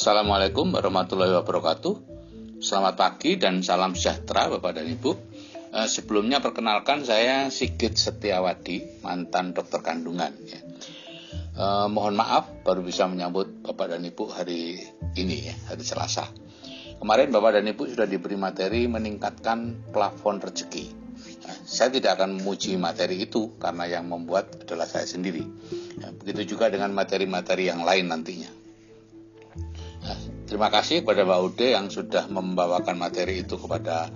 Assalamualaikum warahmatullahi wabarakatuh. Selamat pagi dan salam sejahtera Bapak dan Ibu. Eh, sebelumnya perkenalkan saya Sigit Setiawadi, mantan dokter kandungan. Ya. Eh, mohon maaf baru bisa menyambut Bapak dan Ibu hari ini ya, hari Selasa. Kemarin Bapak dan Ibu sudah diberi materi meningkatkan plafon rezeki. Nah, saya tidak akan memuji materi itu karena yang membuat adalah saya sendiri. Ya, begitu juga dengan materi-materi yang lain nantinya. Terima kasih kepada Mbak Ude yang sudah membawakan materi itu kepada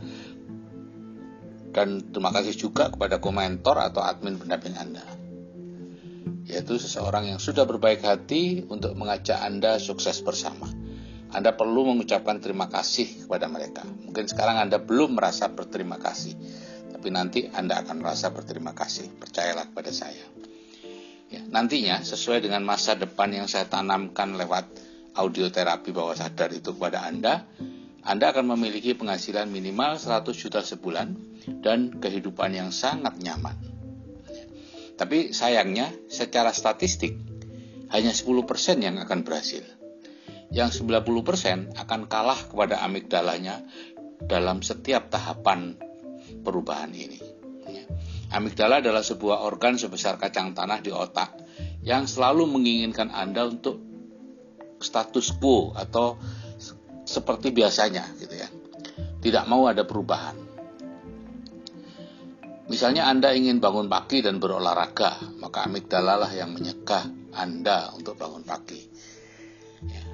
dan terima kasih juga kepada komentor atau admin pendamping Anda. Yaitu seseorang yang sudah berbaik hati untuk mengajak Anda sukses bersama. Anda perlu mengucapkan terima kasih kepada mereka. Mungkin sekarang Anda belum merasa berterima kasih, tapi nanti Anda akan merasa berterima kasih. Percayalah kepada saya. Ya, nantinya sesuai dengan masa depan yang saya tanamkan lewat audioterapi bawah sadar itu kepada Anda, Anda akan memiliki penghasilan minimal 100 juta sebulan dan kehidupan yang sangat nyaman. Tapi sayangnya secara statistik hanya 10% yang akan berhasil. Yang 90% akan kalah kepada amigdalanya dalam setiap tahapan perubahan ini. Amigdala adalah sebuah organ sebesar kacang tanah di otak yang selalu menginginkan Anda untuk status quo atau seperti biasanya gitu ya. Tidak mau ada perubahan. Misalnya Anda ingin bangun pagi dan berolahraga, maka amigdala lah yang menyegah Anda untuk bangun pagi. Ya.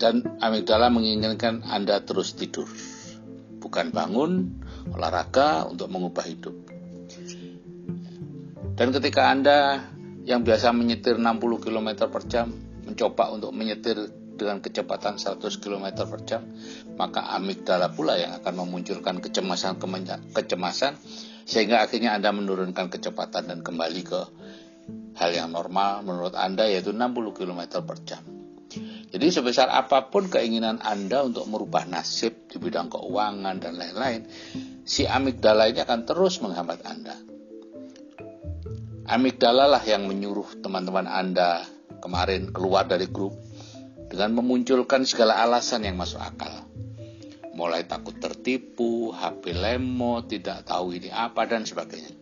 Dan amigdala menginginkan Anda terus tidur, bukan bangun, olahraga untuk mengubah hidup. Dan ketika Anda yang biasa menyetir 60 km per jam mencoba untuk menyetir dengan kecepatan 100 km per jam, maka amigdala pula yang akan memunculkan kecemasan kecemasan sehingga akhirnya Anda menurunkan kecepatan dan kembali ke hal yang normal menurut Anda yaitu 60 km per jam. Jadi sebesar apa pun keinginan Anda untuk merubah nasib di bidang keuangan dan lain-lain, si amigdala ini akan terus menghambat Anda. Amigdala lah yang menyuruh teman-teman Anda kemarin keluar dari grup dengan memunculkan segala alasan yang masuk akal. Mulai takut tertipu, HP lemo, tidak tahu ini apa, dan sebagainya.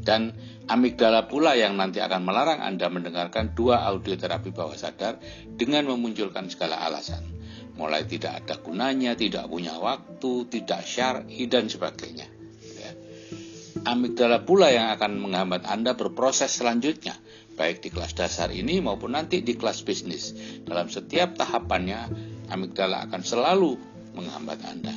Dan amigdala pula yang nanti akan melarang Anda mendengarkan dua audio terapi bawah sadar dengan memunculkan segala alasan. Mulai tidak ada gunanya, tidak punya waktu, tidak syar'i, dan sebagainya amigdala pula yang akan menghambat Anda berproses selanjutnya, baik di kelas dasar ini maupun nanti di kelas bisnis. Dalam setiap tahapannya, amigdala akan selalu menghambat Anda.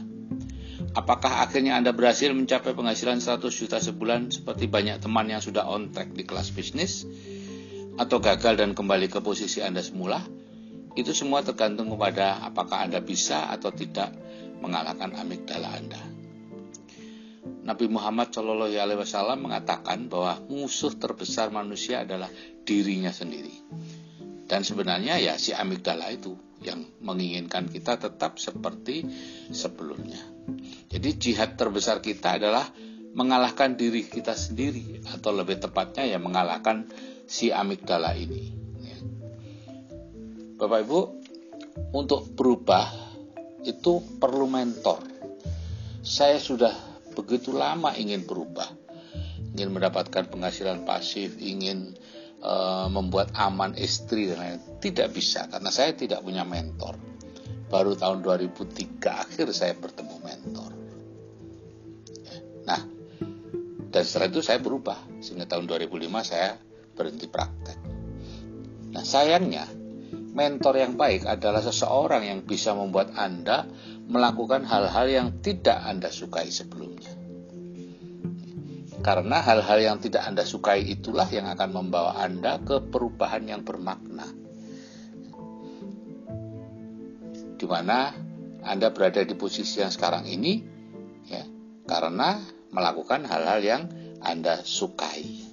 Apakah akhirnya Anda berhasil mencapai penghasilan 100 juta sebulan seperti banyak teman yang sudah on track di kelas bisnis? Atau gagal dan kembali ke posisi Anda semula? Itu semua tergantung kepada apakah Anda bisa atau tidak mengalahkan amigdala Anda. Nabi Muhammad Shallallahu Alaihi Wasallam mengatakan bahwa musuh terbesar manusia adalah dirinya sendiri. Dan sebenarnya ya si amigdala itu yang menginginkan kita tetap seperti sebelumnya. Jadi jihad terbesar kita adalah mengalahkan diri kita sendiri atau lebih tepatnya ya mengalahkan si amigdala ini. Bapak Ibu, untuk berubah itu perlu mentor. Saya sudah begitu lama ingin berubah, ingin mendapatkan penghasilan pasif, ingin uh, membuat aman istri dan lain tidak bisa karena saya tidak punya mentor. Baru tahun 2003 akhir saya bertemu mentor. Nah, dan setelah itu saya berubah sehingga tahun 2005 saya berhenti praktek. Nah, sayangnya mentor yang baik adalah seseorang yang bisa membuat Anda melakukan hal-hal yang tidak Anda sukai sebelumnya. Karena hal-hal yang tidak Anda sukai itulah yang akan membawa Anda ke perubahan yang bermakna. Di mana Anda berada di posisi yang sekarang ini ya, karena melakukan hal-hal yang Anda sukai.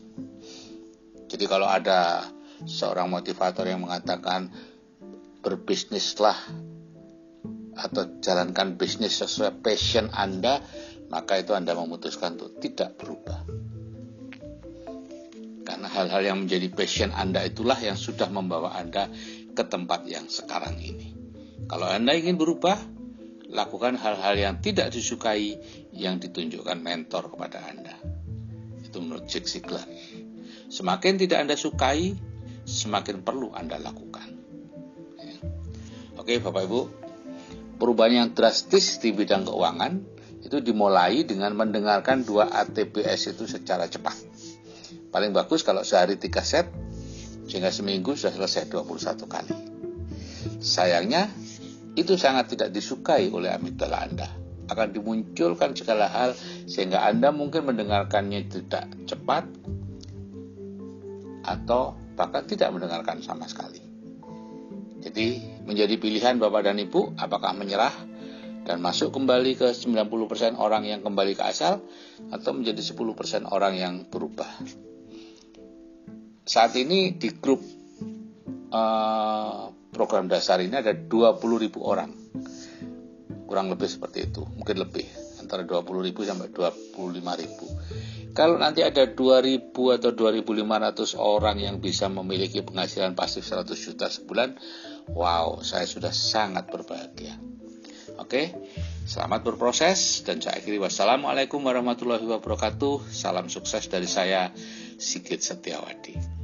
Jadi kalau ada seorang motivator yang mengatakan berbisnislah atau jalankan bisnis sesuai passion Anda, maka itu Anda memutuskan untuk tidak berubah. Karena hal-hal yang menjadi passion Anda itulah yang sudah membawa Anda ke tempat yang sekarang ini. Kalau Anda ingin berubah, lakukan hal-hal yang tidak disukai yang ditunjukkan mentor kepada Anda. Itu menurut Jack Ziglar. Semakin tidak Anda sukai, semakin perlu Anda lakukan. Oke Bapak Ibu, perubahan yang drastis di bidang keuangan itu dimulai dengan mendengarkan dua ATPS itu secara cepat. Paling bagus kalau sehari tiga set, sehingga seminggu sudah selesai 21 kali. Sayangnya, itu sangat tidak disukai oleh amigdala Anda. Akan dimunculkan segala hal sehingga Anda mungkin mendengarkannya tidak cepat atau bahkan tidak mendengarkan sama sekali. Jadi menjadi pilihan Bapak dan Ibu apakah menyerah dan masuk kembali ke 90% orang yang kembali ke asal atau menjadi 10% orang yang berubah. Saat ini di grup uh, program dasar ini ada 20 ribu orang kurang lebih seperti itu mungkin lebih antara 20 ribu sampai 25 ribu kalau nanti ada 2000 atau 2500 orang yang bisa memiliki penghasilan pasif 100 juta sebulan wow saya sudah sangat berbahagia. Oke selamat berproses dan saya akhiri. Wassalamualaikum warahmatullahi wabarakatuh. Salam sukses dari saya Sigit Setiawadi